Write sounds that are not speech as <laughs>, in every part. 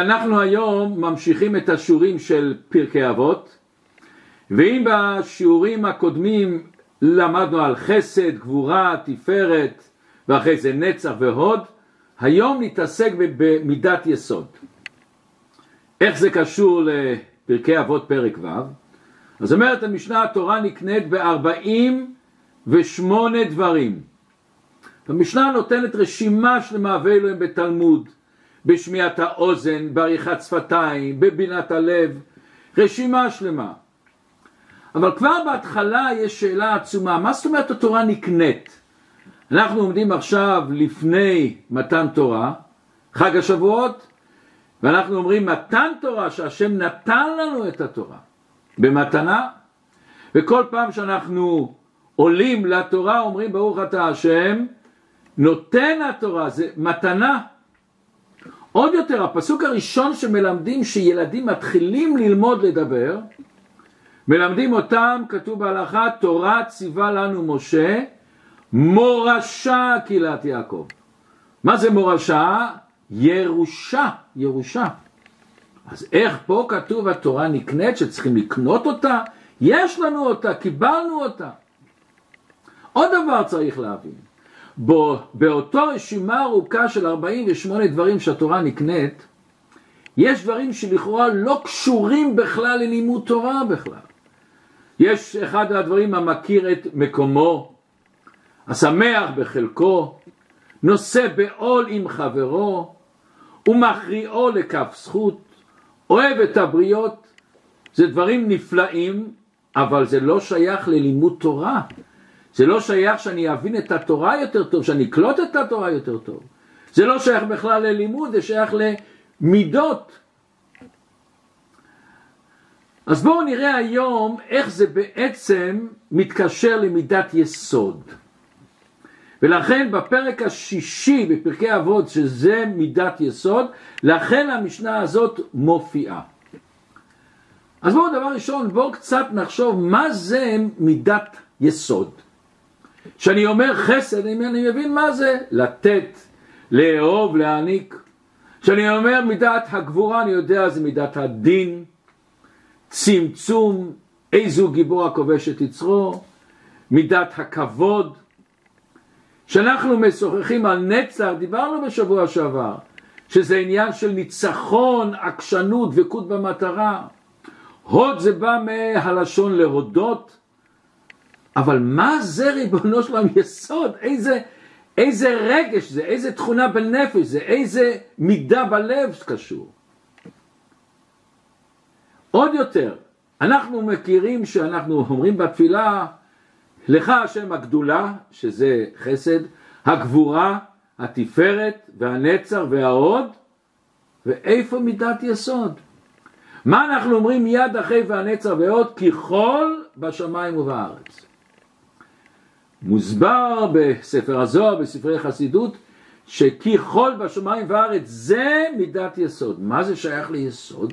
אנחנו היום ממשיכים את השיעורים של פרקי אבות ואם בשיעורים הקודמים למדנו על חסד, גבורה, תפארת ואחרי זה נצח והוד היום נתעסק במידת יסוד. איך זה קשור לפרקי אבות פרק ו' אז אומרת המשנה התורה נקנית בארבעים ושמונה דברים. המשנה נותנת רשימה שלמה ואלוהים בתלמוד בשמיעת האוזן, בעריכת שפתיים, בבינת הלב, רשימה שלמה. אבל כבר בהתחלה יש שאלה עצומה, מה זאת אומרת התורה נקנית? אנחנו עומדים עכשיו לפני מתן תורה, חג השבועות, ואנחנו אומרים מתן תורה שהשם נתן לנו את התורה במתנה, וכל פעם שאנחנו עולים לתורה אומרים ברוך אתה השם, נותן התורה, זה מתנה עוד יותר, הפסוק הראשון שמלמדים שילדים מתחילים ללמוד לדבר, מלמדים אותם, כתוב בהלכה, תורה ציווה לנו משה, מורשה קהילת יעקב. מה זה מורשה? ירושה, ירושה. אז איך פה כתוב התורה נקנית שצריכים לקנות אותה? יש לנו אותה, קיבלנו אותה. עוד דבר צריך להבין, בו, באותו רשימה ארוכה של 48 דברים שהתורה נקנית, יש דברים שלכאורה לא קשורים בכלל ללימוד תורה בכלל. יש אחד הדברים המכיר את מקומו, השמח בחלקו, נושא בעול עם חברו, ומכריעו לכף זכות, אוהב את הבריות, זה דברים נפלאים, אבל זה לא שייך ללימוד תורה. זה לא שייך שאני אבין את התורה יותר טוב, שאני אקלוט את התורה יותר טוב. זה לא שייך בכלל ללימוד, זה שייך למידות. אז בואו נראה היום איך זה בעצם מתקשר למידת יסוד. ולכן בפרק השישי בפרקי אבות שזה מידת יסוד, לכן המשנה הזאת מופיעה. אז בואו דבר ראשון, בואו קצת נחשוב מה זה מידת יסוד. כשאני אומר חסד, אני מבין מה זה לתת, לאהוב, להעניק. כשאני אומר מידת הגבורה, אני יודע זה מידת הדין, צמצום, איזו גיבור הכובש את יצרו, מידת הכבוד. כשאנחנו משוחחים על נצח, דיברנו בשבוע שעבר, שזה עניין של ניצחון, עקשנות, דבקות במטרה. הוד זה בא מהלשון להודות, אבל מה זה ריבונו שלם יסוד? איזה, איזה רגש זה, איזה תכונה בנפש זה, איזה מידה בלב קשור. עוד יותר, אנחנו מכירים שאנחנו אומרים בתפילה, לך השם הגדולה, שזה חסד, הגבורה, התפארת והנצר וההוד, ואיפה מידת יסוד? מה אנחנו אומרים מיד אחרי והנצר וההוד? ככל בשמיים ובארץ. מוסבר בספר הזוהר, בספרי חסידות, שכי חול בשמיים וארץ זה מידת יסוד. מה זה שייך ליסוד?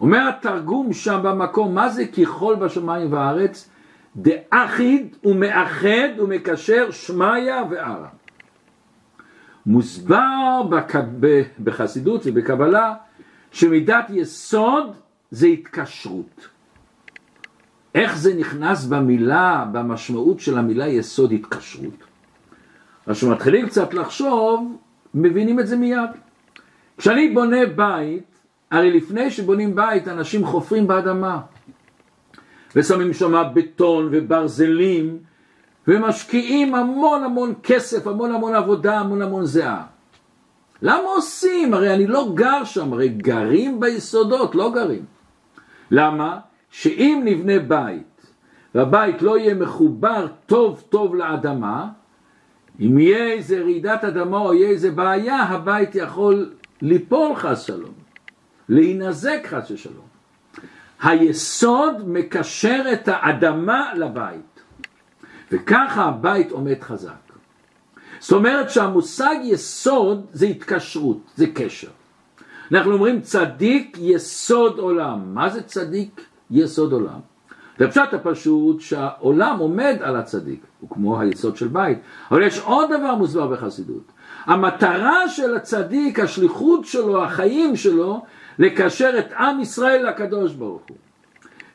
אומר התרגום שם במקום, מה זה כי חול בשמיים וארץ? דאחיד ומאחד ומקשר שמיא וערה. מוסבר בחסידות ובקבלה שמידת יסוד זה התקשרות. איך זה נכנס במילה, במשמעות של המילה יסוד התקשרות? אז כשמתחילים קצת לחשוב, מבינים את זה מיד. כשאני בונה בית, הרי לפני שבונים בית אנשים חופרים באדמה ושמים שם בטון וברזלים ומשקיעים המון המון כסף, המון המון עבודה, המון המון זיעה. למה עושים? הרי אני לא גר שם, הרי גרים ביסודות, לא גרים. למה? שאם נבנה בית והבית לא יהיה מחובר טוב טוב לאדמה, אם יהיה איזה רעידת אדמה או יהיה איזה בעיה, הבית יכול ליפול חס שלום, להינזק חס ושלום. היסוד מקשר את האדמה לבית, וככה הבית עומד חזק. זאת אומרת שהמושג יסוד זה התקשרות, זה קשר. אנחנו אומרים צדיק יסוד עולם. מה זה צדיק יסוד עולם. ופשט הפשוט שהעולם עומד על הצדיק, הוא כמו היסוד של בית. אבל יש עוד דבר מוסבר בחסידות. המטרה של הצדיק, השליחות שלו, החיים שלו, לקשר את עם ישראל לקדוש ברוך הוא.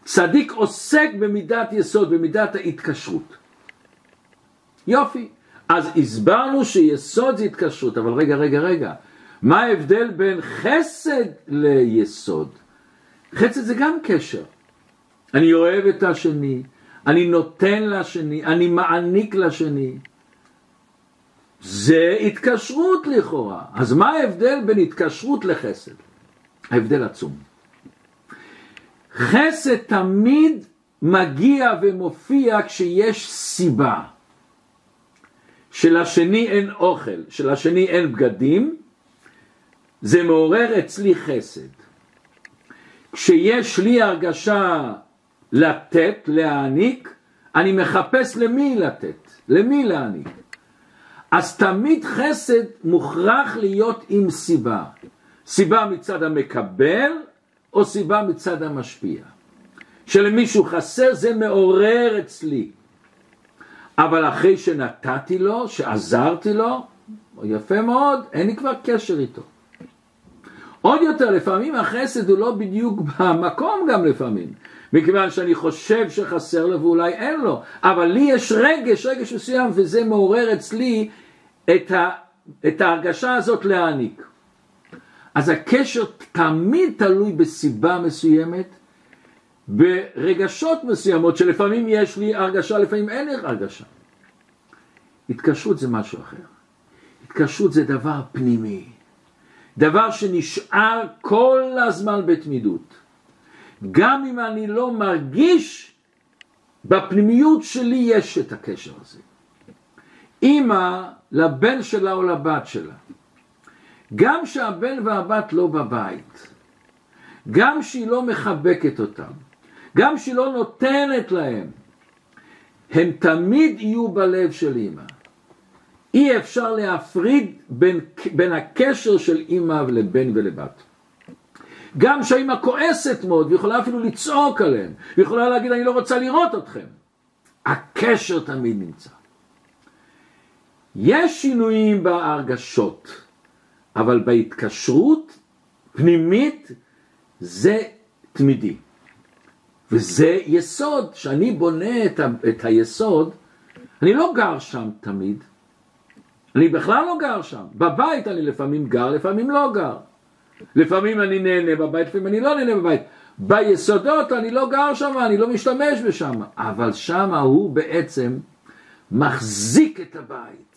צדיק עוסק במידת יסוד, במידת ההתקשרות. יופי. אז הסברנו שיסוד זה התקשרות, אבל רגע, רגע, רגע. מה ההבדל בין חסד ליסוד? חסד זה גם קשר. אני אוהב את השני, אני נותן לשני, אני מעניק לשני. זה התקשרות לכאורה. אז מה ההבדל בין התקשרות לחסד? ההבדל עצום. חסד תמיד מגיע ומופיע כשיש סיבה. שלשני אין אוכל, שלשני אין בגדים, זה מעורר אצלי חסד. כשיש לי הרגשה לתת, להעניק, אני מחפש למי לתת, למי להעניק. אז תמיד חסד מוכרח להיות עם סיבה. סיבה מצד המקבל או סיבה מצד המשפיע. שלמישהו חסר זה מעורר אצלי. אבל אחרי שנתתי לו, שעזרתי לו, יפה מאוד, אין לי כבר קשר איתו. עוד יותר, לפעמים החסד הוא לא בדיוק במקום גם לפעמים, מכיוון שאני חושב שחסר לו ואולי אין לו, אבל לי יש רגש, רגש מסוים, וזה מעורר אצלי את, ה, את ההרגשה הזאת להעניק. אז הקשר תמיד תלוי בסיבה מסוימת, ברגשות מסוימות, שלפעמים יש לי הרגשה, לפעמים אין לי הרגשה. התקשרות זה משהו אחר. התקשרות זה דבר פנימי. דבר שנשאר כל הזמן בתמידות. גם אם אני לא מרגיש, בפנימיות שלי יש את הקשר הזה. אימא לבן שלה או לבת שלה, גם שהבן והבת לא בבית, גם שהיא לא מחבקת אותם, גם שהיא לא נותנת להם, הם תמיד יהיו בלב של אימא. אי אפשר להפריד בין, בין הקשר של אימא לבן ולבת. גם שהאימא כועסת מאוד ויכולה אפילו לצעוק עליהם, ויכולה להגיד אני לא רוצה לראות אתכם. הקשר תמיד נמצא. יש שינויים בהרגשות, אבל בהתקשרות פנימית זה תמידי. וזה יסוד, שאני בונה את, ה, את היסוד, אני לא גר שם תמיד, אני בכלל לא גר שם. בבית אני לפעמים גר, לפעמים לא גר. לפעמים אני נהנה בבית, לפעמים אני לא נהנה בבית. ביסודות אני לא גר שם, אני לא משתמש בשם. אבל שם הוא בעצם מחזיק את הבית.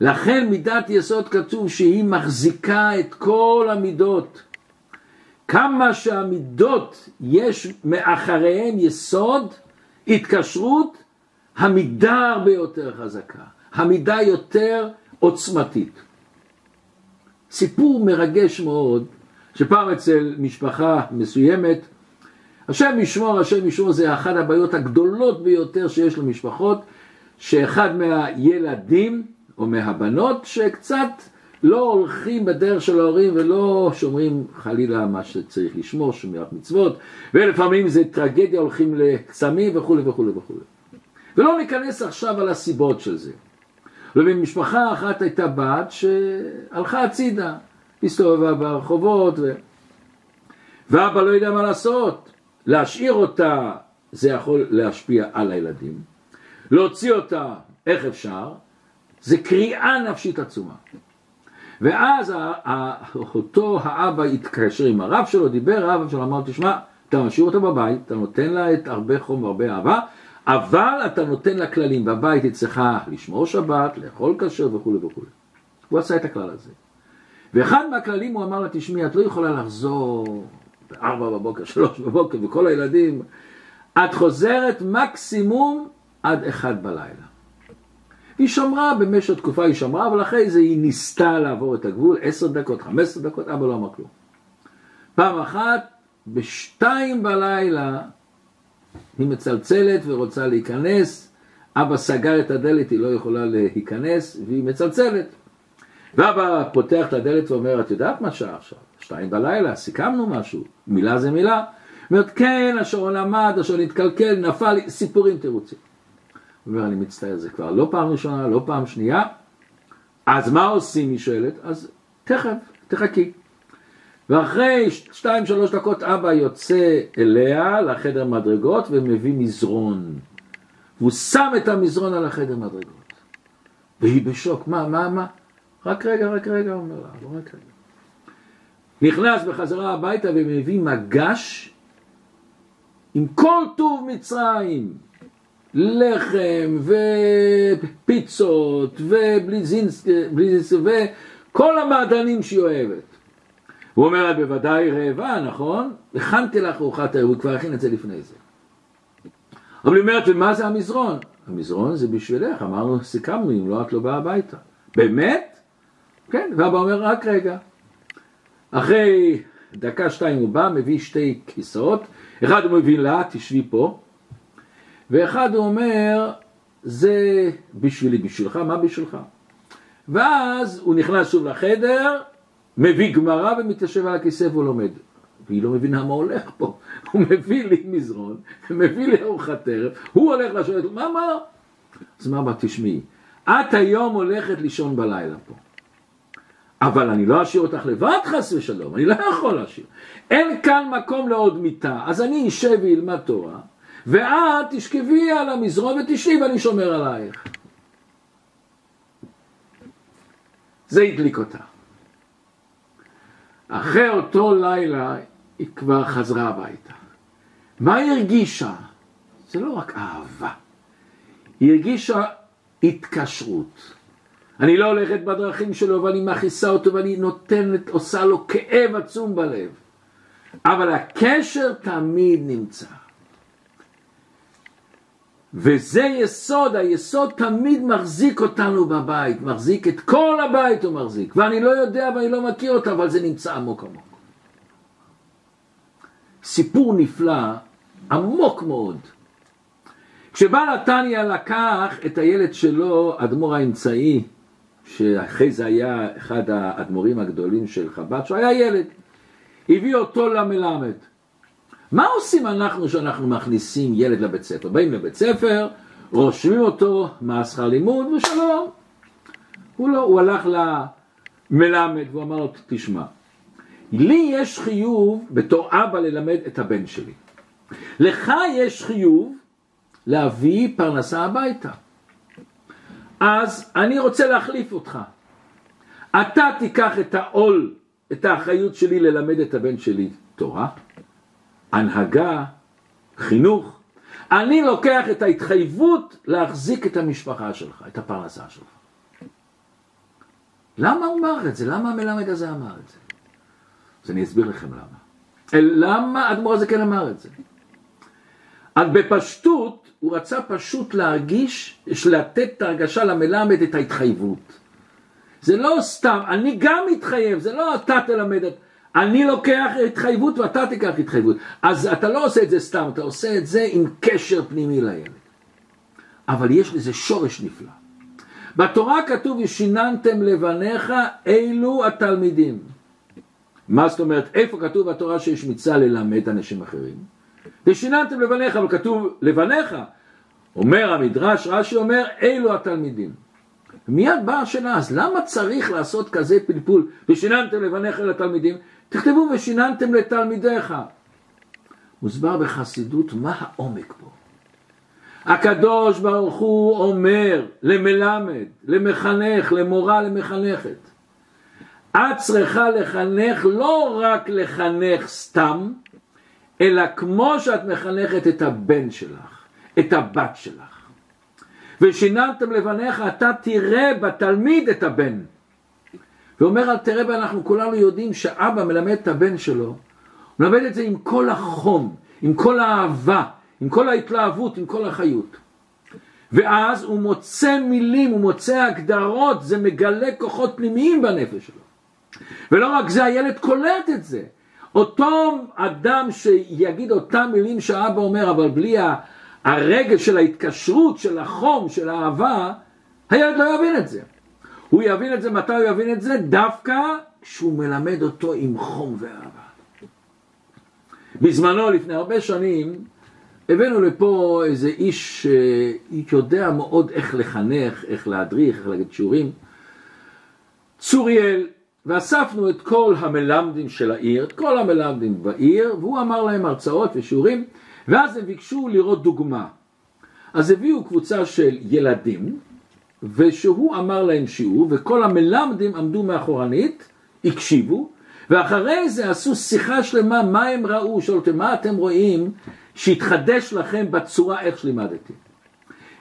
לכן מידת יסוד כתוב שהיא מחזיקה את כל המידות. כמה שהמידות יש מאחריהן יסוד, התקשרות, המידה הרבה יותר חזקה. המידה יותר עוצמתית. סיפור מרגש מאוד, שפעם אצל משפחה מסוימת, השם ישמור, השם ישמור, זה אחת הבעיות הגדולות ביותר שיש למשפחות, שאחד מהילדים או מהבנות שקצת לא הולכים בדרך של ההורים ולא שומרים חלילה מה שצריך לשמור, שמירת מצוות, ולפעמים זה טרגדיה, הולכים לקסמים וכולי וכולי וכולי. ולא ניכנס עכשיו על הסיבות של זה. ובמשפחה אחת הייתה בת שהלכה הצידה, הסתובבה ברחובות, ו... ואבא לא יודע מה לעשות. להשאיר אותה זה יכול להשפיע על הילדים, להוציא אותה, איך אפשר? זה קריאה נפשית עצומה. ואז אותו האבא התקשר עם הרב שלו, דיבר, הרב שלו אמר, תשמע, אתה משאיר אותה בבית, אתה נותן לה את הרבה חום והרבה אהבה, אבל אתה נותן לה כללים, בבית צריכה לשמור שבת, לאכול כשר וכולי וכולי. הוא עשה את הכלל הזה. ואחד מהכללים הוא אמר לה, תשמעי, את לא יכולה לחזור בארבע בבוקר, שלוש בבוקר, וכל הילדים, את חוזרת מקסימום עד אחד בלילה. היא שמרה במשך תקופה, היא שמרה, אבל אחרי זה היא ניסתה לעבור את הגבול, עשר דקות, חמש עשר דקות, אבא לא אמר כלום. פעם אחת, בשתיים בלילה, היא מצלצלת ורוצה להיכנס, אבא סגר את הדלת, היא לא יכולה להיכנס, והיא מצלצלת. ואבא פותח את הדלת ואומר, את יודעת מה שעה עכשיו? שתיים בלילה, סיכמנו משהו, מילה זה מילה. אומרת, כן, השעון עמד, השעון התקלקל, נפל, סיפורים, תירוצים. הוא אומר, אני מצטער, זה כבר לא פעם ראשונה, לא פעם שנייה, אז מה עושים, היא שואלת? אז תכף, תחכי. ואחרי שתיים שלוש דקות אבא יוצא אליה לחדר מדרגות ומביא מזרון. והוא שם את המזרון על החדר מדרגות. והיא בשוק, מה, מה, מה? רק רגע, רק רגע, אומר לה, לא רק רגע. נכנס בחזרה הביתה ומביא מגש עם כל טוב מצרים, לחם ופיצות ובליזינסק וכל המעדנים שהיא אוהבת. הוא אומר לה, בוודאי רעבה, נכון? הכנתי לך ארוחת ערב, הוא כבר הכין את זה לפני זה. אבל היא אומרת, ומה זה המזרון? המזרון זה בשבילך, אמרנו, סיכמנו, אם לא את לא באה הביתה. באמת? כן, ואבא אומר, רק רגע. אחרי דקה שתיים הוא בא, מביא שתי כיסאות, אחד הוא מביא לה, תשבי פה, ואחד הוא אומר, זה בשבילי, בשבילך, מה בשבילך? ואז הוא נכנס שוב לחדר, מביא גמרא ומתיישב על הכיסא והוא לומד. והיא לא מבינה מה הולך פה. <laughs> הוא מביא לי מזרון, מביא לי ארוחת ערב, הוא הולך לשבת, מה, מה? אז מה, תשמעי, את היום הולכת לישון בלילה פה. אבל אני לא אשאיר אותך לבד חס ושלום, אני לא יכול להשאיר. אין כאן מקום לעוד מיטה, אז אני אשב ואלמד תורה, ואת תשכבי על המזרון ותשבי ואני שומר עלייך. זה הדליק אותה. אחרי אותו לילה היא כבר חזרה הביתה. מה היא הרגישה? זה לא רק אהבה, היא הרגישה התקשרות. אני לא הולכת בדרכים שלו ואני מכעיסה אותו ואני נותנת, עושה לו כאב עצום בלב. אבל הקשר תמיד נמצא. וזה יסוד, היסוד תמיד מחזיק אותנו בבית, מחזיק את כל הבית הוא מחזיק, ואני לא יודע ואני לא מכיר אותה, אבל זה נמצא עמוק עמוק. סיפור נפלא, עמוק מאוד. כשבעל נתניה לקח את הילד שלו, אדמו"ר האמצעי, שאחרי זה היה אחד האדמו"רים הגדולים של חב"ד, שהוא היה ילד, הביא אותו למלמד. מה עושים אנחנו שאנחנו מכניסים ילד לבית ספר? באים לבית ספר, רושמים אותו, מה שכר לימוד ושלום. הוא לא, הוא הלך למלמד והוא אמר לו, תשמע, לי יש חיוב בתור אבא ללמד את הבן שלי. לך יש חיוב להביא פרנסה הביתה. אז אני רוצה להחליף אותך. אתה תיקח את העול, את האחריות שלי ללמד את הבן שלי תורה, הנהגה, חינוך. אני לוקח את ההתחייבות להחזיק את המשפחה שלך, את הפרנסה שלך. למה הוא אמר את זה? למה המלמד הזה אמר את זה? אז אני אסביר לכם למה. למה האדמו"ר הזה כן אמר את זה? אז בפשטות הוא רצה פשוט להרגיש, לתת את ההרגשה למלמד את ההתחייבות. זה לא סתם, אני גם מתחייב, זה לא אתה תלמד, את... אני לוקח התחייבות ואתה תיקח התחייבות. אז אתה לא עושה את זה סתם, אתה עושה את זה עם קשר פנימי לילד. אבל יש לזה שורש נפלא. בתורה כתוב, ושיננתם לבניך אלו התלמידים. מה זאת אומרת, איפה כתוב בתורה שיש מצווה ללמד אנשים אחרים? ושיננתם לבניך, אבל כתוב לבניך. אומר המדרש, רש"י אומר, אלו התלמידים. מיד באה השאלה, אז למה צריך לעשות כזה פלפול, ושיננתם לבניך לתלמידים? תכתבו ושיננתם לתלמידיך. מוסבר בחסידות מה העומק פה. הקדוש ברוך הוא אומר למלמד, למחנך, למורה, למחנכת. את צריכה לחנך לא רק לחנך סתם, אלא כמו שאת מחנכת את הבן שלך, את הבת שלך. ושיננתם לבניך, אתה תראה בתלמיד את הבן. ואומר אל תראה, ואנחנו כולנו יודעים שאבא מלמד את הבן שלו, הוא מלמד את זה עם כל החום, עם כל האהבה, עם כל ההתלהבות, עם כל החיות. ואז הוא מוצא מילים, הוא מוצא הגדרות, זה מגלה כוחות פנימיים בנפש שלו. ולא רק זה, הילד קולט את זה. אותו אדם שיגיד אותם מילים שהאבא אומר, אבל בלי הרגל של ההתקשרות, של החום, של האהבה, הילד לא יבין את זה. הוא יבין את זה, מתי הוא יבין את זה? דווקא כשהוא מלמד אותו עם חום ואהבה. בזמנו, לפני הרבה שנים, הבאנו לפה איזה איש שיודע מאוד איך לחנך, איך להדריך, איך להגיד שיעורים. צוריאל, ואספנו את כל המלמדים של העיר, את כל המלמדים בעיר, והוא אמר להם הרצאות ושיעורים, ואז הם ביקשו לראות דוגמה. אז הביאו קבוצה של ילדים, ושהוא אמר להם שיעור, וכל המלמדים עמדו מאחורנית, הקשיבו, ואחרי זה עשו שיחה שלמה, מה הם ראו, שאלתם, מה אתם רואים שהתחדש לכם בצורה איך שלימדתי.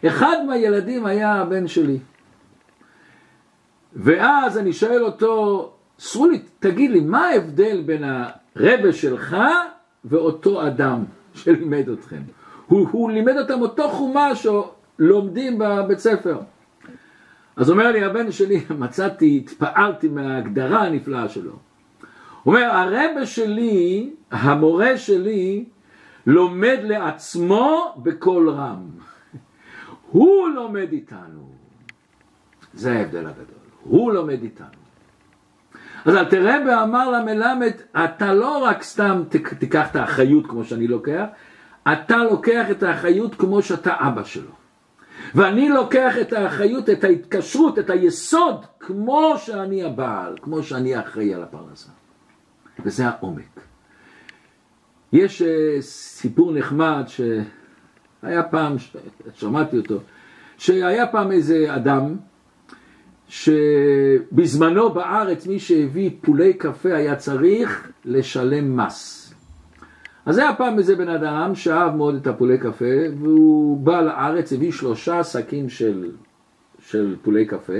אחד מהילדים היה הבן שלי. ואז אני שואל אותו, סרולי, תגיד לי, מה ההבדל בין הרבה שלך ואותו אדם שלימד אתכם? הוא, הוא לימד אותם אותו חומש שלומדים בבית ספר. אז אומר לי הבן שלי, <laughs> מצאתי, התפעלתי מההגדרה הנפלאה שלו. הוא אומר, הרבה שלי, המורה שלי, לומד לעצמו בקול רם. הוא לומד איתנו. זה ההבדל הגדול. הוא לומד איתנו. אז אל תראה ואמר למלמד, אתה לא רק סתם תיקח את האחריות כמו שאני לוקח, אתה לוקח את האחריות כמו שאתה אבא שלו. ואני לוקח את האחריות, את ההתקשרות, את היסוד, כמו שאני הבעל, כמו שאני אחראי על הפרנסה. וזה העומק. יש uh, סיפור נחמד שהיה פעם, שמעתי אותו, שהיה פעם איזה אדם שבזמנו בארץ מי שהביא פולי קפה היה צריך לשלם מס. אז היה פעם איזה בן אדם שאהב מאוד את הפולי קפה והוא בא לארץ, הביא שלושה שקים של, של פולי קפה,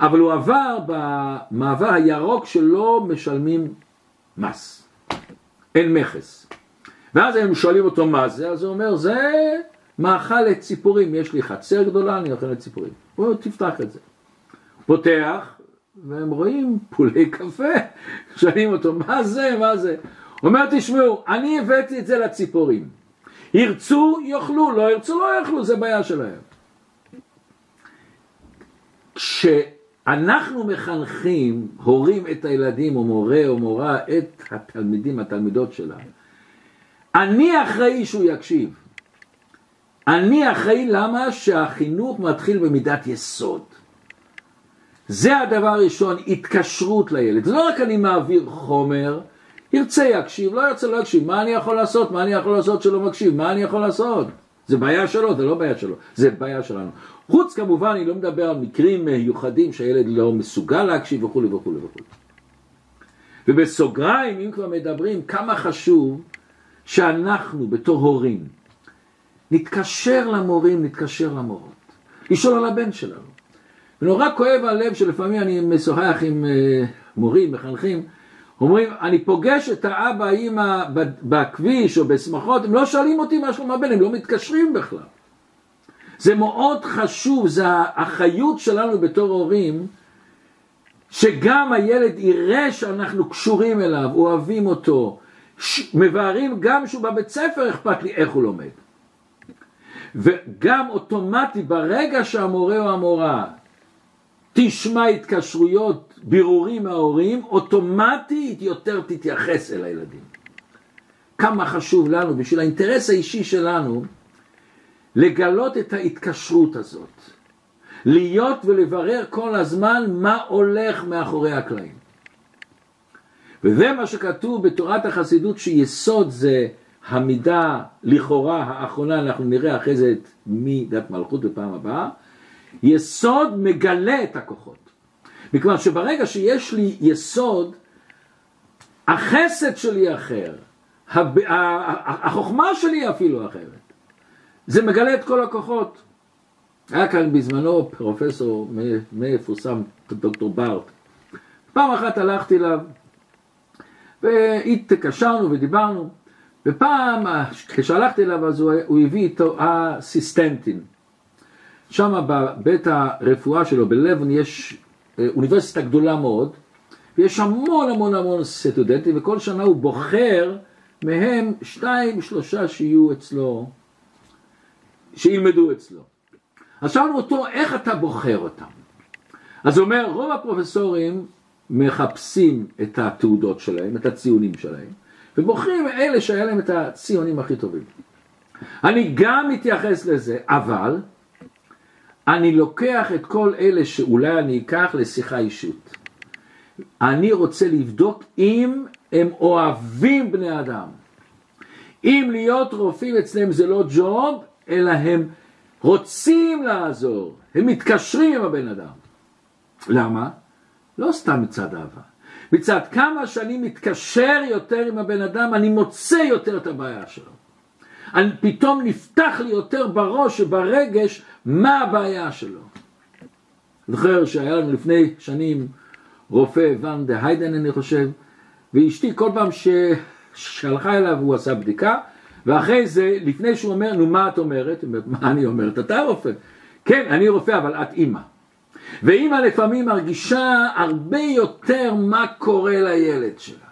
אבל הוא עבר במעבר הירוק שלא משלמים מס, אין מכס. ואז הם שואלים אותו מה זה, אז הוא אומר זה מאכל לציפורים, יש לי חצר גדולה, אני אוכל לציפורים. הוא אומר תפתח את זה. פותח, והם רואים פולי קפה, <laughs> שואלים אותו מה זה, מה זה. אומר תשמעו, אני הבאתי את זה לציפורים. ירצו, יאכלו, לא ירצו, לא יאכלו, זה בעיה שלהם. כשאנחנו מחנכים, הורים את הילדים, או מורה או מורה, את התלמידים, התלמידות שלה, אני אחראי שהוא יקשיב. אני אחראי למה שהחינוך מתחיל במידת יסוד. זה הדבר הראשון, התקשרות לילד. זה לא רק אני מעביר חומר, ירצה יקשיב, לא ירצה לא יקשיב, מה אני יכול לעשות? מה אני יכול לעשות שלא מקשיב? מה אני יכול לעשות? זה בעיה שלו, זה לא בעיה שלו, זה בעיה שלנו. חוץ כמובן, אני לא מדבר על מקרים מיוחדים שהילד לא מסוגל להקשיב וכולי וכולי וכולי. ובסוגריים, אם כבר מדברים, כמה חשוב שאנחנו בתור הורים נתקשר למורים, נתקשר למורות, לשאול על הבן שלנו. ונורא כואב הלב שלפעמים אני משוחח עם uh, מורים, מחנכים, אומרים, אני פוגש את האבא, האמא בכביש או בשמחות, הם לא שואלים אותי מה שלום הבן, הם לא מתקשרים בכלל. זה מאוד חשוב, זה האחריות שלנו בתור הורים, שגם הילד יראה שאנחנו קשורים אליו, אוהבים אותו, מבארים גם שהוא בבית ספר אכפת לי איך הוא לומד. וגם אוטומטי ברגע שהמורה או המורה תשמע התקשרויות, בירורים מההורים, אוטומטית יותר תתייחס אל הילדים. כמה חשוב לנו, בשביל האינטרס האישי שלנו, לגלות את ההתקשרות הזאת. להיות ולברר כל הזמן מה הולך מאחורי הקלעים. וזה מה שכתוב בתורת החסידות שיסוד זה המידה לכאורה האחרונה, אנחנו נראה אחרי זה את מידת מלכות בפעם הבאה, יסוד מגלה את הכוחות. מכיוון שברגע שיש לי יסוד, החסד שלי אחר, החוכמה שלי אפילו אחרת. זה מגלה את כל הכוחות. היה כאן בזמנו פרופסור מפורסם, דוקטור בארט. פעם אחת הלכתי אליו, והתקשרנו ודיברנו, ופעם כשהלכתי אליו אז הוא, הוא הביא איתו אסיסטנטים. שם בבית הרפואה שלו בלבן יש אוניברסיטה גדולה מאוד, ויש המון המון המון סטודנטים, וכל שנה הוא בוחר מהם שתיים, שלושה שיהיו אצלו, שילמדו אצלו. אז שאלנו אותו, איך אתה בוחר אותם? אז הוא אומר, רוב הפרופסורים מחפשים את התעודות שלהם, את הציונים שלהם, ובוחרים אלה שהיה להם את הציונים הכי טובים. אני גם מתייחס לזה, אבל אני לוקח את כל אלה שאולי אני אקח לשיחה אישית. אני רוצה לבדוק אם הם אוהבים בני אדם. אם להיות רופאים אצלם זה לא ג'וב, אלא הם רוצים לעזור, הם מתקשרים עם הבן אדם. למה? לא סתם מצד אהבה. מצד כמה שאני מתקשר יותר עם הבן אדם, אני מוצא יותר את הבעיה שלו. אני, פתאום נפתח לי יותר בראש וברגש מה הבעיה שלו. זוכר שהיה לנו לפני שנים רופא ואן דה היידן אני חושב, ואשתי כל פעם ששלחה אליו הוא עשה בדיקה, ואחרי זה, לפני שהוא אומר, נו מה את אומרת? מה אני אומרת? אתה רופא. כן, אני רופא, אבל את אימא. ואימא לפעמים מרגישה הרבה יותר מה קורה לילד שלה.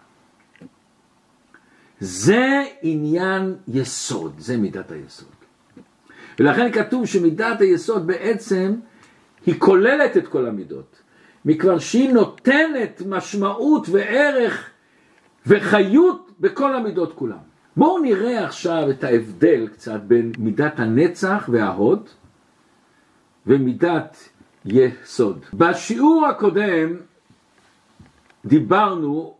זה עניין יסוד, זה מידת היסוד. ולכן כתוב שמידת היסוד בעצם היא כוללת את כל המידות, מכיוון שהיא נותנת משמעות וערך וחיות בכל המידות כולם. בואו נראה עכשיו את ההבדל קצת בין מידת הנצח וההוד ומידת יסוד. בשיעור הקודם דיברנו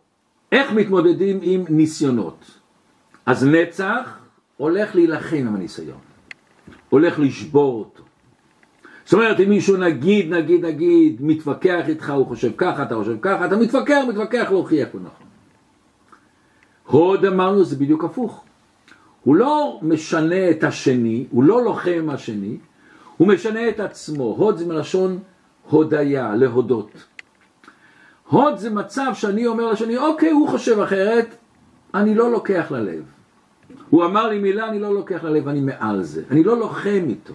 איך מתמודדים עם ניסיונות. אז נצח הולך להילחם עם הניסיון, הולך לשבור אותו. זאת אומרת, אם מישהו נגיד, נגיד, נגיד, מתווכח איתך, הוא חושב ככה, אתה חושב ככה, אתה מתווכח, מתווכח, להוכיח הוא נכון. הוד אמרנו זה בדיוק הפוך. הוא לא משנה את השני, הוא לא לוחם השני, הוא משנה את עצמו. הוד זה מלשון הודיה, להודות. הוד זה מצב שאני אומר לשני, אוקיי, הוא חושב אחרת, אני לא לוקח ללב. הוא אמר לי מילה, אני לא לוקח ללב, אני מעל זה. אני לא לוחם איתו.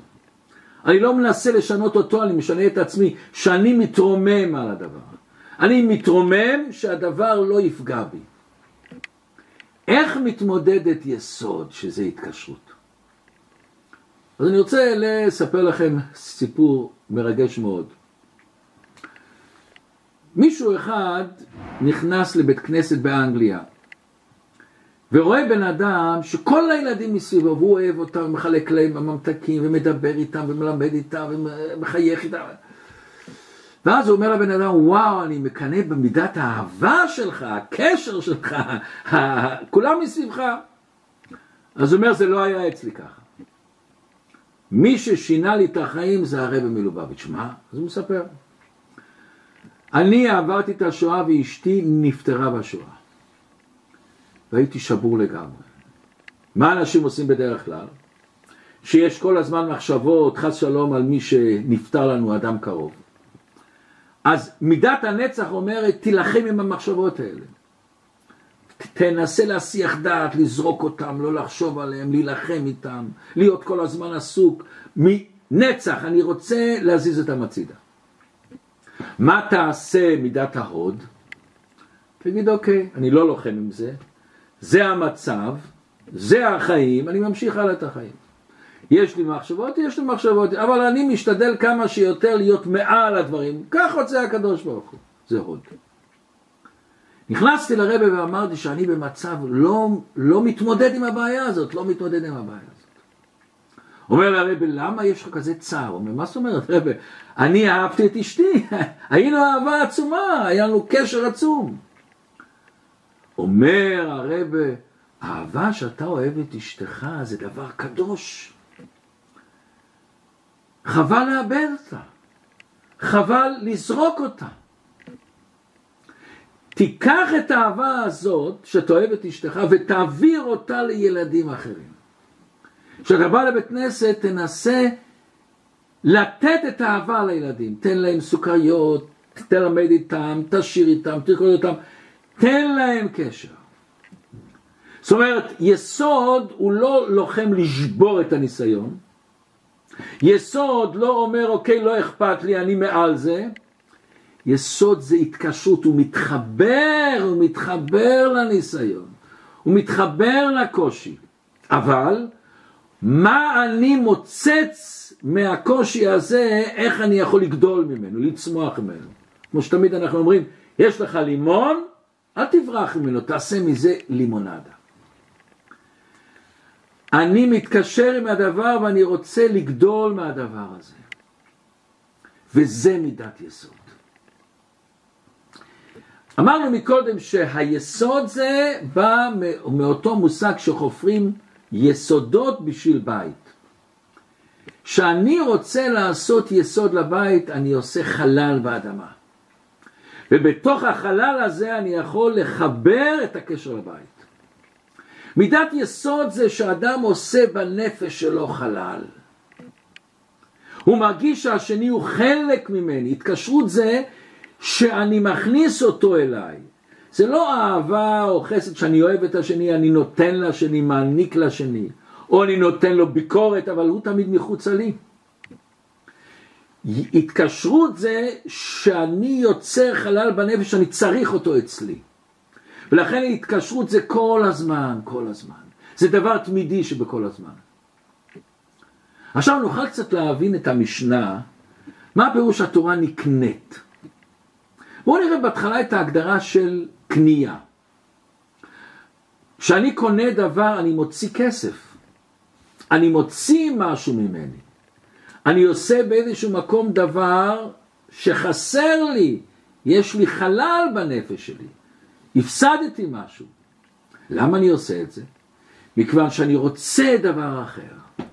אני לא מנסה לשנות אותו, אני משנה את עצמי, שאני מתרומם על הדבר. אני מתרומם שהדבר לא יפגע בי. איך מתמודדת יסוד שזה התקשרות? אז אני רוצה לספר לכם סיפור מרגש מאוד. מישהו אחד נכנס לבית כנסת באנגליה ורואה בן אדם שכל הילדים מסביבו והוא אוהב אותם ומחלק להם בממתקים ומדבר איתם ומלמד איתם ומחייך איתם. ואז הוא אומר לבן אדם וואו אני מקנא במידת האהבה שלך, הקשר שלך, <laughs> כולם מסביבך. אז הוא אומר זה לא היה אצלי ככה. מי ששינה לי את החיים זה הרבי מלובביץ' מה? אז הוא מספר. אני עברתי את השואה ואשתי נפטרה בשואה. והייתי שבור לגמרי. מה אנשים עושים בדרך כלל? שיש כל הזמן מחשבות, חס שלום, על מי שנפטר לנו, אדם קרוב. אז מידת הנצח אומרת, תילחם עם המחשבות האלה. תנסה להסיח דעת, לזרוק אותם, לא לחשוב עליהם, להילחם איתם, להיות כל הזמן עסוק. מנצח, אני רוצה להזיז אותם הצידה. מה תעשה מידת ההוד? תגיד אוקיי, אני לא לוחם עם זה, זה המצב, זה החיים, אני ממשיך הלאה את החיים. יש לי מחשבות, יש לי מחשבות, אבל אני משתדל כמה שיותר להיות מעל הדברים, כך רוצה הקדוש ברוך הוא, זה הוד. נכנסתי לרבה ואמרתי שאני במצב לא, לא מתמודד עם הבעיה הזאת, לא מתמודד עם הבעיה הזאת. אומר לרבי, למה יש לך כזה צער? אומר, מה זאת אומרת, רבי? אני אהבתי את אשתי, <laughs> היינו אהבה עצומה, היה לנו קשר עצום. אומר הרבי, אהבה שאתה אוהב את אשתך זה דבר קדוש. חבל לאבד אותה, חבל לזרוק אותה. תיקח את האהבה הזאת שאתה אוהב את אשתך ותעביר אותה לילדים אחרים. כשאתה בא לבית כנסת תנסה לתת את האהבה לילדים, תן להם סוכריות, תלמד איתם, תשאיר איתם, תרקוד איתם, תן להם קשר. זאת אומרת, יסוד הוא לא לוחם לשבור את הניסיון, יסוד לא אומר, אוקיי, לא אכפת לי, אני מעל זה, יסוד זה התקשרות, הוא מתחבר, הוא מתחבר לניסיון, הוא מתחבר לקושי, אבל מה אני מוצץ מהקושי הזה, איך אני יכול לגדול ממנו, לצמוח ממנו. כמו שתמיד אנחנו אומרים, יש לך לימון, אל תברח ממנו, תעשה מזה לימונדה. אני מתקשר עם הדבר ואני רוצה לגדול מהדבר הזה. וזה מידת יסוד. אמרנו מקודם שהיסוד זה בא מאותו מושג שחופרים יסודות בשביל בית. כשאני רוצה לעשות יסוד לבית, אני עושה חלל באדמה. ובתוך החלל הזה אני יכול לחבר את הקשר לבית. מידת יסוד זה שאדם עושה בנפש שלו חלל. הוא מרגיש שהשני הוא חלק ממני. התקשרות זה שאני מכניס אותו אליי. זה לא אהבה או חסד שאני אוהב את השני, אני נותן לשני, מעניק לשני. או אני נותן לו ביקורת, אבל הוא תמיד מחוצה לי. התקשרות זה שאני יוצר חלל בנפש, אני צריך אותו אצלי. ולכן התקשרות זה כל הזמן, כל הזמן. זה דבר תמידי שבכל הזמן. עכשיו נוכל קצת להבין את המשנה, מה פירוש התורה נקנית. בואו נראה בהתחלה את ההגדרה של קנייה. כשאני קונה דבר אני מוציא כסף. אני מוציא משהו ממני. אני עושה באיזשהו מקום דבר שחסר לי, יש לי חלל בנפש שלי, הפסדתי משהו. למה אני עושה את זה? מכיוון שאני רוצה דבר אחר.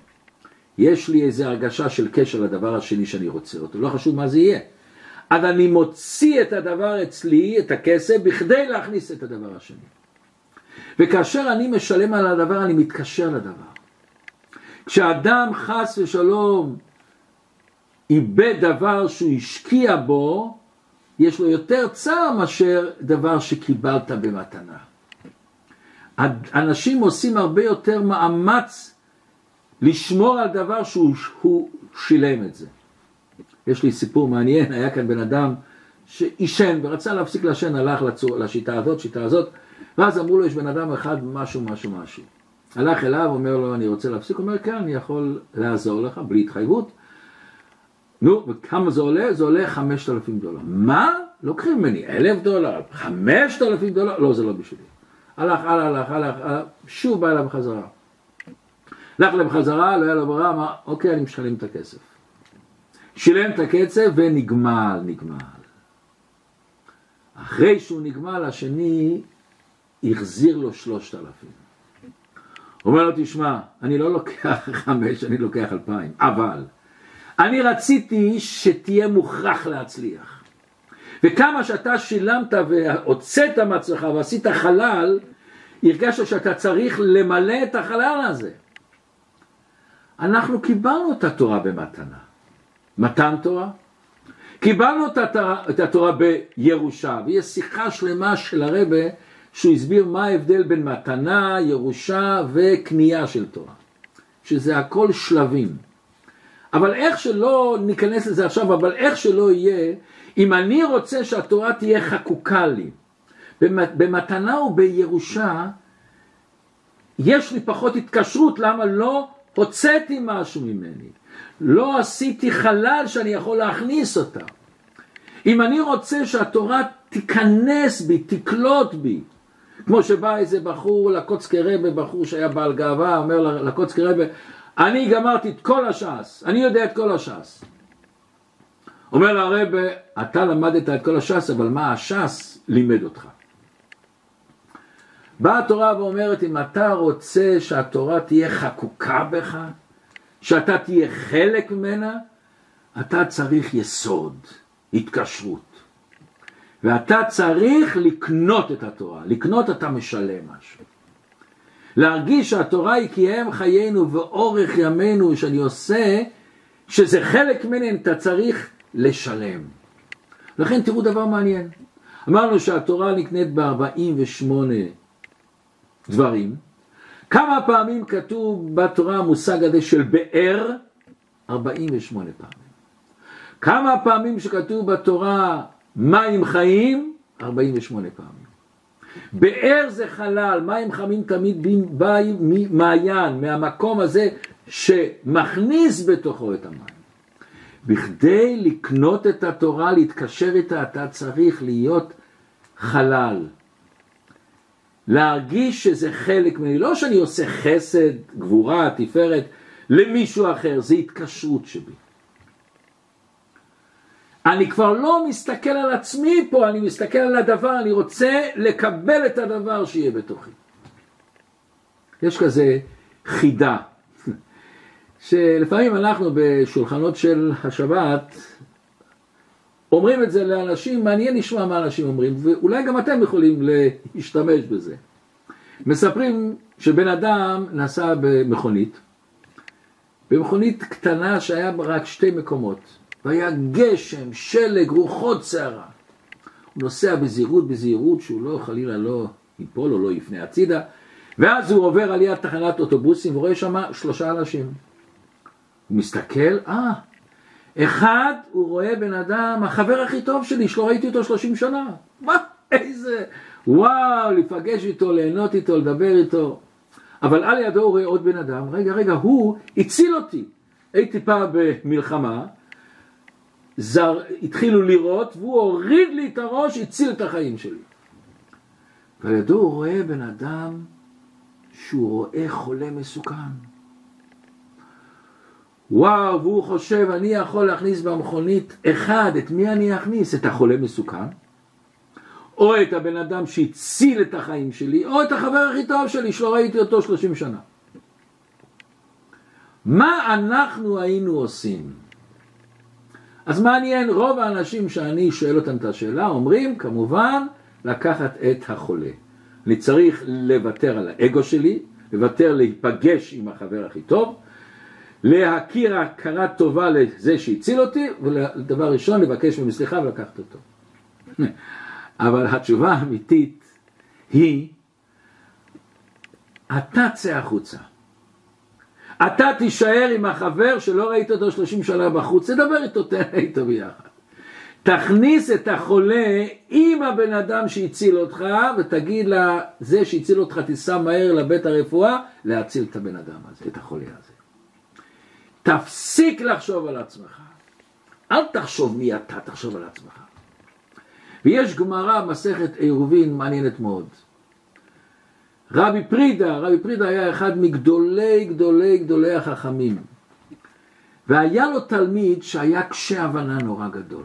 יש לי איזו הרגשה של קשר לדבר השני שאני רוצה אותו, לא חשוב מה זה יהיה. אז אני מוציא את הדבר אצלי, את הכסף, בכדי להכניס את הדבר השני. וכאשר אני משלם על הדבר, אני מתקשר לדבר. כשאדם חס ושלום איבד דבר שהוא השקיע בו, יש לו יותר צער מאשר דבר שקיבלת במתנה. אנשים עושים הרבה יותר מאמץ לשמור על דבר שהוא שילם את זה. יש לי סיפור מעניין, היה כאן בן אדם שעישן ורצה להפסיק לעשן, הלך לצור, לשיטה הזאת, שיטה הזאת, ואז אמרו לו, יש בן אדם אחד, משהו, משהו, משהו. הלך אליו, אומר לו, אני רוצה להפסיק, אומר, כן, אני יכול לעזור לך, בלי התחייבות. נו, וכמה זה עולה? זה עולה 5,000 דולר. מה? לוקחים ממני אלף דולר, 5,000 דולר? לא, זה לא בשבילי. הלך, הלך, הלך, הלך, שוב בא אליו בחזרה. הלך אליו בחזרה, לא היה לו ברירה, אמר, אוקיי, אני משלם את הכסף. שילם את הקצב ונגמל, נגמל. אחרי שהוא נגמל, השני החזיר לו שלושת אלפים. אומר לו, תשמע, אני לא לוקח חמש, אני לוקח אלפיים, אבל אני רציתי שתהיה מוכרח להצליח. וכמה שאתה שילמת והוצאת מעצמך ועשית חלל, הרגשת שאתה צריך למלא את החלל הזה. אנחנו קיבלנו את התורה במתנה. מתן תורה. קיבלנו את התורה בירושה, ויש שיחה שלמה של הרבה שהוא הסביר מה ההבדל בין מתנה, ירושה וקנייה של תורה. שזה הכל שלבים. אבל איך שלא ניכנס לזה עכשיו, אבל איך שלא יהיה, אם אני רוצה שהתורה תהיה חקוקה לי, במתנה ובירושה, יש לי פחות התקשרות, למה לא הוצאתי משהו ממני. לא עשיתי חלל שאני יכול להכניס אותה. אם אני רוצה שהתורה תיכנס בי, תקלוט בי, כמו שבא איזה בחור לקוצקי רבה, בחור שהיה בעל גאווה, אומר לקוצקי רבה, אני גמרתי את כל הש"ס, אני יודע את כל הש"ס. אומר לרבה, אתה למדת את כל הש"ס, אבל מה הש"ס לימד אותך? באה התורה ואומרת, אם אתה רוצה שהתורה תהיה חקוקה בך, שאתה תהיה חלק ממנה, אתה צריך יסוד, התקשרות. ואתה צריך לקנות את התורה. לקנות אתה משלם משהו. להרגיש שהתורה היא כי הם חיינו ואורך ימינו שאני עושה, שזה חלק ממני, אתה צריך לשלם. לכן תראו דבר מעניין. אמרנו שהתורה נקנית ב-48 דברים, כמה פעמים כתוב בתורה המושג הזה של באר? 48 פעמים. כמה פעמים שכתוב בתורה מים חיים? 48 פעמים. באר זה חלל, מים חמים תמיד באים ממעיין, מהמקום הזה שמכניס בתוכו את המים. בכדי לקנות את התורה, להתקשר איתה, אתה צריך להיות חלל. להרגיש שזה חלק ממני, לא שאני עושה חסד, גבורה, תפארת למישהו אחר, זה התקשרות שבי. אני כבר לא מסתכל על עצמי פה, אני מסתכל על הדבר, אני רוצה לקבל את הדבר שיהיה בתוכי. יש כזה חידה, שלפעמים אנחנו בשולחנות של השבת אומרים את זה לאנשים, מעניין לשמוע מה אנשים אומרים, ואולי גם אתם יכולים להשתמש בזה. מספרים שבן אדם נסע במכונית, במכונית קטנה שהיה בה רק שתי מקומות, והיה גשם, שלג, רוחות סערה. הוא נוסע בזהירות, בזהירות, שהוא לא חלילה לא ייפול או לא יפנה הצידה, ואז הוא עובר על יד תחנת אוטובוסים ורואה שם שלושה אנשים. הוא מסתכל, אה, אחד, הוא רואה בן אדם, החבר הכי טוב שלי, שלא ראיתי אותו שלושים שנה. מה, איזה, וואו, להיפגש איתו, ליהנות איתו, לדבר איתו. אבל על ידו הוא רואה עוד בן אדם, רגע, רגע, הוא הציל אותי. הייתי פעם במלחמה, זר, התחילו לירות, והוא הוריד לי את הראש, הציל את החיים שלי. ועל ידו הוא רואה בן אדם שהוא רואה חולה מסוכן. וואו, והוא חושב, אני יכול להכניס במכונית אחד, את מי אני אכניס? את החולה מסוכן, או את הבן אדם שהציל את החיים שלי, או את החבר הכי טוב שלי, שלא ראיתי אותו שלושים שנה. מה אנחנו היינו עושים? אז מעניין, רוב האנשים שאני שואל אותם את השאלה, אומרים כמובן לקחת את החולה. אני צריך לוותר על האגו שלי, לוותר להיפגש עם החבר הכי טוב, להכיר הכרה טובה לזה שהציל אותי, ודבר ראשון לבקש ממנו סליחה ולקחת אותו. אבל התשובה האמיתית היא, אתה צא החוצה. אתה תישאר עם החבר שלא ראית אותו 30 שנה בחוץ, תדבר איתו, תן איתו ביחד. תכניס את החולה עם הבן אדם שהציל אותך ותגיד לה, זה שהציל אותך תיסע מהר לבית הרפואה להציל את הבן אדם הזה, את החולה הזה. תפסיק לחשוב על עצמך. אל תחשוב מי אתה, תחשוב על עצמך. ויש גמרא, מסכת עירובין, מעניינת מאוד. רבי פרידה, רבי פרידה היה אחד מגדולי גדולי גדולי החכמים. והיה לו תלמיד שהיה קשה הבנה נורא גדול.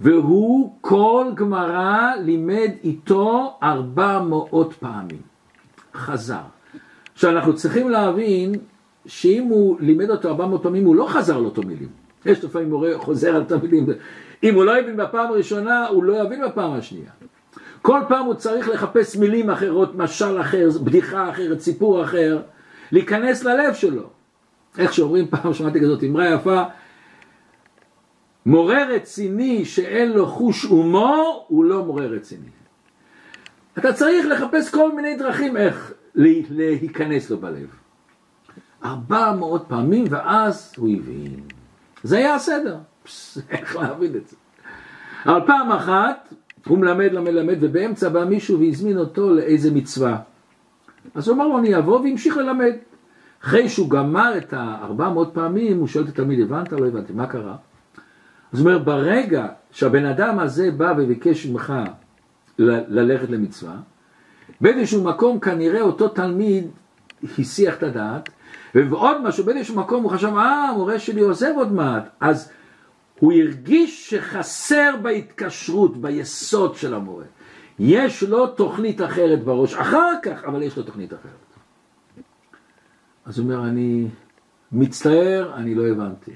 והוא כל גמרא לימד איתו ארבע מאות פעמים. חזר. עכשיו אנחנו צריכים להבין שאם הוא לימד אותו ארבע מאות פעמים הוא לא חזר על אותו מילים. יש לפעמים מורה חוזר על אותם מילים. אם הוא לא הבין בפעם הראשונה הוא לא יבין בפעם השנייה. כל פעם הוא צריך לחפש מילים אחרות, משל אחר, בדיחה אחרת, סיפור אחר, להיכנס ללב שלו. איך שאומרים פעם, שמעתי כזאת אמרה יפה, מורה רציני שאין לו חוש הומור, הוא לא מורה רציני. אתה צריך לחפש כל מיני דרכים איך להיכנס לו בלב. ארבע מאות פעמים, ואז הוא הבין. זה היה הסדר. <laughs> איך להבין את זה? אבל פעם אחת הוא מלמד, למד, למד, ובאמצע בא מישהו והזמין אותו לאיזה מצווה. אז הוא אמר לו, אני אבוא והמשיך ללמד. אחרי שהוא גמר את הארבע מאות פעמים, הוא שואל את התלמיד, הבנת? לא הבנתי, מה קרה? אז הוא אומר, ברגע שהבן אדם הזה בא וביקש ממך ללכת למצווה, באיזשהו מקום כנראה אותו תלמיד הסיח את הדעת, ועוד משהו, באיזשהו מקום הוא חשב, אה, המורה שלי עוזב עוד מעט, אז הוא הרגיש שחסר בהתקשרות, ביסוד של המורה. יש לו תוכנית אחרת בראש, אחר כך, אבל יש לו תוכנית אחרת. אז הוא אומר, אני מצטער, אני לא הבנתי.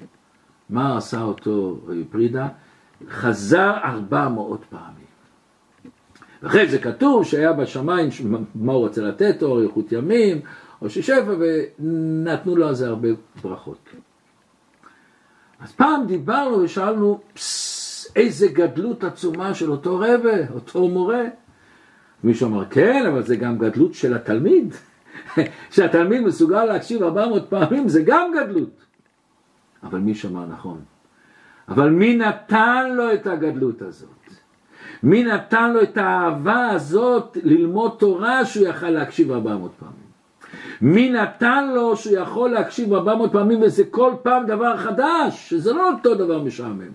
מה עשה אותו פרידה? חזר ארבע מאות פעמים. אחרי זה כתוב שהיה בשמיים, מה הוא רוצה לתת, או אריכות ימים, או ששפע, ונתנו לו על זה הרבה ברכות. אז פעם דיברנו ושאלנו, איזה גדלות עצומה של אותו רבה, אותו מורה. מישהו אמר, כן, אבל זה גם גדלות של התלמיד. <laughs> שהתלמיד מסוגל להקשיב 400 פעמים, זה גם גדלות. אבל מישהו אמר, נכון. אבל מי נתן לו את הגדלות הזאת? מי נתן לו את האהבה הזאת ללמוד תורה שהוא יכל להקשיב 400 פעמים? מי נתן לו שהוא יכול להקשיב 400 פעמים וזה כל פעם דבר חדש, שזה לא אותו דבר משעמם.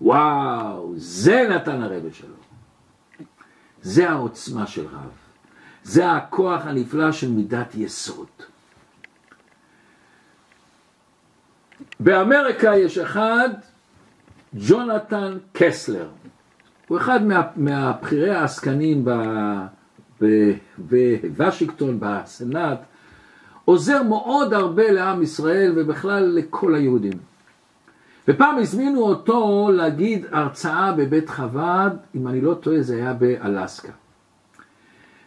וואו, זה נתן הרבי שלו. זה העוצמה של רב. זה הכוח הנפלא של מידת יסוד. באמריקה יש אחד ג'ונתן קסלר. הוא אחד מה, מהבכירי העסקנים בוושינגטון, בסנאט, עוזר מאוד הרבה לעם ישראל ובכלל לכל היהודים. ופעם הזמינו אותו להגיד הרצאה בבית חב"ד, אם אני לא טועה זה היה באלסקה.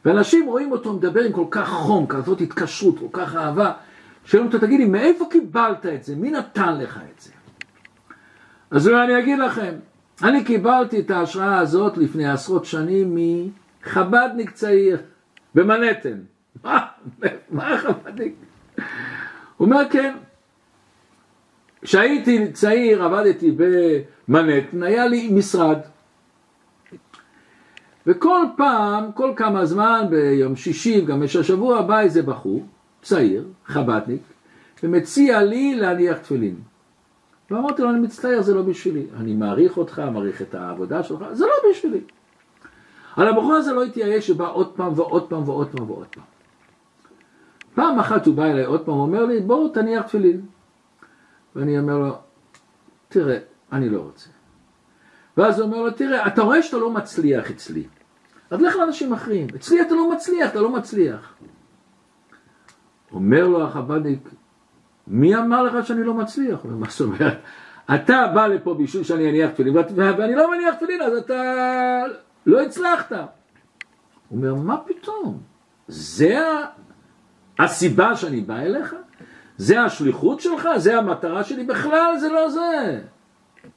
ואנשים רואים אותו מדבר עם כל כך חום, כזאת התקשרות, כל כך אהבה, שואלים אותו, תגידי, מאיפה קיבלת את זה? מי נתן לך את זה? אז אני אגיד לכם, אני קיבלתי את ההשראה הזאת לפני עשרות שנים מחבדניק צעיר במנהטן. <laughs> מה? <laughs> מה חבדניק? הוא אומר, כן. כשהייתי צעיר עבדתי במנהטן, היה לי משרד. וכל פעם, כל כמה זמן, ביום שישי, גם יש השבוע הבא איזה בחור, צעיר, חבדניק, ומציע לי להניח תפילין. ואמרתי לו, אני מצטער, זה לא בשבילי. אני מעריך אותך, מעריך את העבודה שלך, זה לא בשבילי. על הבחור הזה לא התייאש, שבא עוד פעם ועוד פעם ועוד פעם ועוד פעם. פעם אחת הוא בא אליי עוד פעם, הוא אומר לי, בואו תניח תפילין. ואני אומר לו, תראה, אני לא רוצה. ואז הוא אומר לו, תראה, אתה רואה שאתה לא מצליח אצלי. אז לך לאנשים אחרים. אצלי אתה לא מצליח, אתה לא מצליח. אומר לו החב"דניק, מי אמר לך שאני לא מצליח? מה זאת אומרת? אתה בא לפה בשביל שאני אניח תפילין, ואני לא מניח תפילין, אז אתה לא הצלחת. הוא אומר, מה פתאום? זה הסיבה שאני בא אליך? זה השליחות שלך? זה המטרה שלי? בכלל זה לא זה.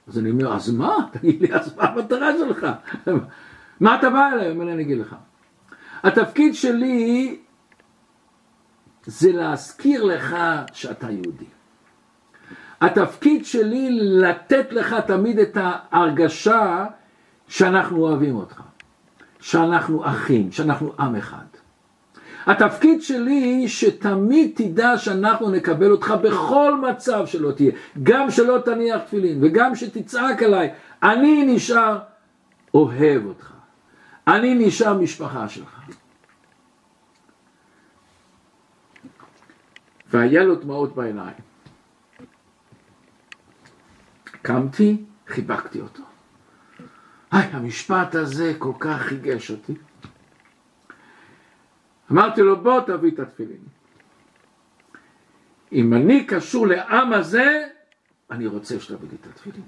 אז אני אומר, אז מה? <laughs> תגיד לי, אז מה המטרה שלך? <laughs> מה אתה בא אליי? אומר, אני אגיד לך. התפקיד שלי זה להזכיר לך שאתה יהודי. התפקיד שלי לתת לך תמיד את ההרגשה שאנחנו אוהבים אותך, שאנחנו אחים, שאנחנו עם אחד. התפקיד שלי שתמיד תדע שאנחנו נקבל אותך בכל מצב שלא תהיה, גם שלא תניח תפילין וגם שתצעק עליי, אני נשאר אוהב אותך, אני נשאר משפחה שלך. והיה לו דמעות בעיניים. קמתי, חיבקתי אותו. היי, המשפט הזה כל כך ריגש אותי. אמרתי לו, בוא תביא את התפילין. אם אני קשור לעם הזה, אני רוצה שתביא לי את התפילין.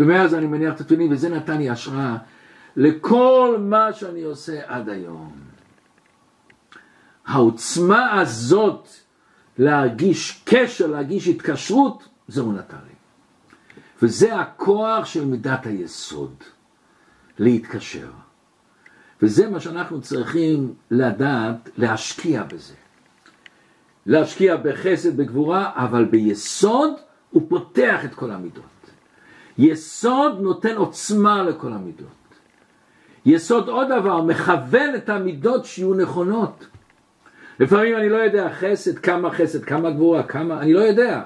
ומאז אני מניח את התפילין, וזה נתן לי השראה לכל מה שאני עושה עד היום. העוצמה הזאת להרגיש קשר, להרגיש התקשרות, זה הוא נתן לי. וזה הכוח של מידת היסוד, להתקשר. וזה מה שאנחנו צריכים לדעת, להשקיע בזה. להשקיע בחסד, בגבורה, אבל ביסוד הוא פותח את כל המידות. יסוד נותן עוצמה לכל המידות. יסוד עוד דבר, מכוון את המידות שיהיו נכונות. לפעמים אני לא יודע חסד, כמה חסד, כמה גבורה, כמה, אני לא יודע.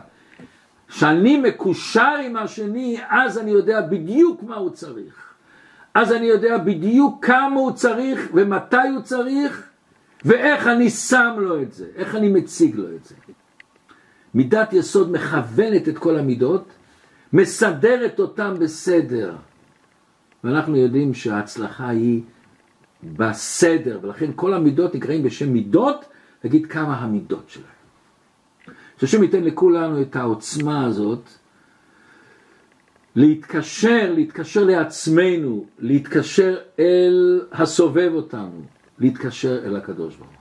כשאני מקושר עם השני, אז אני יודע בדיוק מה הוא צריך. אז אני יודע בדיוק כמה הוא צריך ומתי הוא צריך ואיך אני שם לו את זה, איך אני מציג לו את זה. מידת יסוד מכוונת את כל המידות, מסדרת אותם בסדר. ואנחנו יודעים שההצלחה היא בסדר, ולכן כל המידות נקראים בשם מידות, נגיד כמה המידות שלהם. שהשם ייתן לכולנו את העוצמה הזאת, להתקשר, להתקשר לעצמנו, להתקשר אל הסובב אותנו, להתקשר אל הקדוש ברוך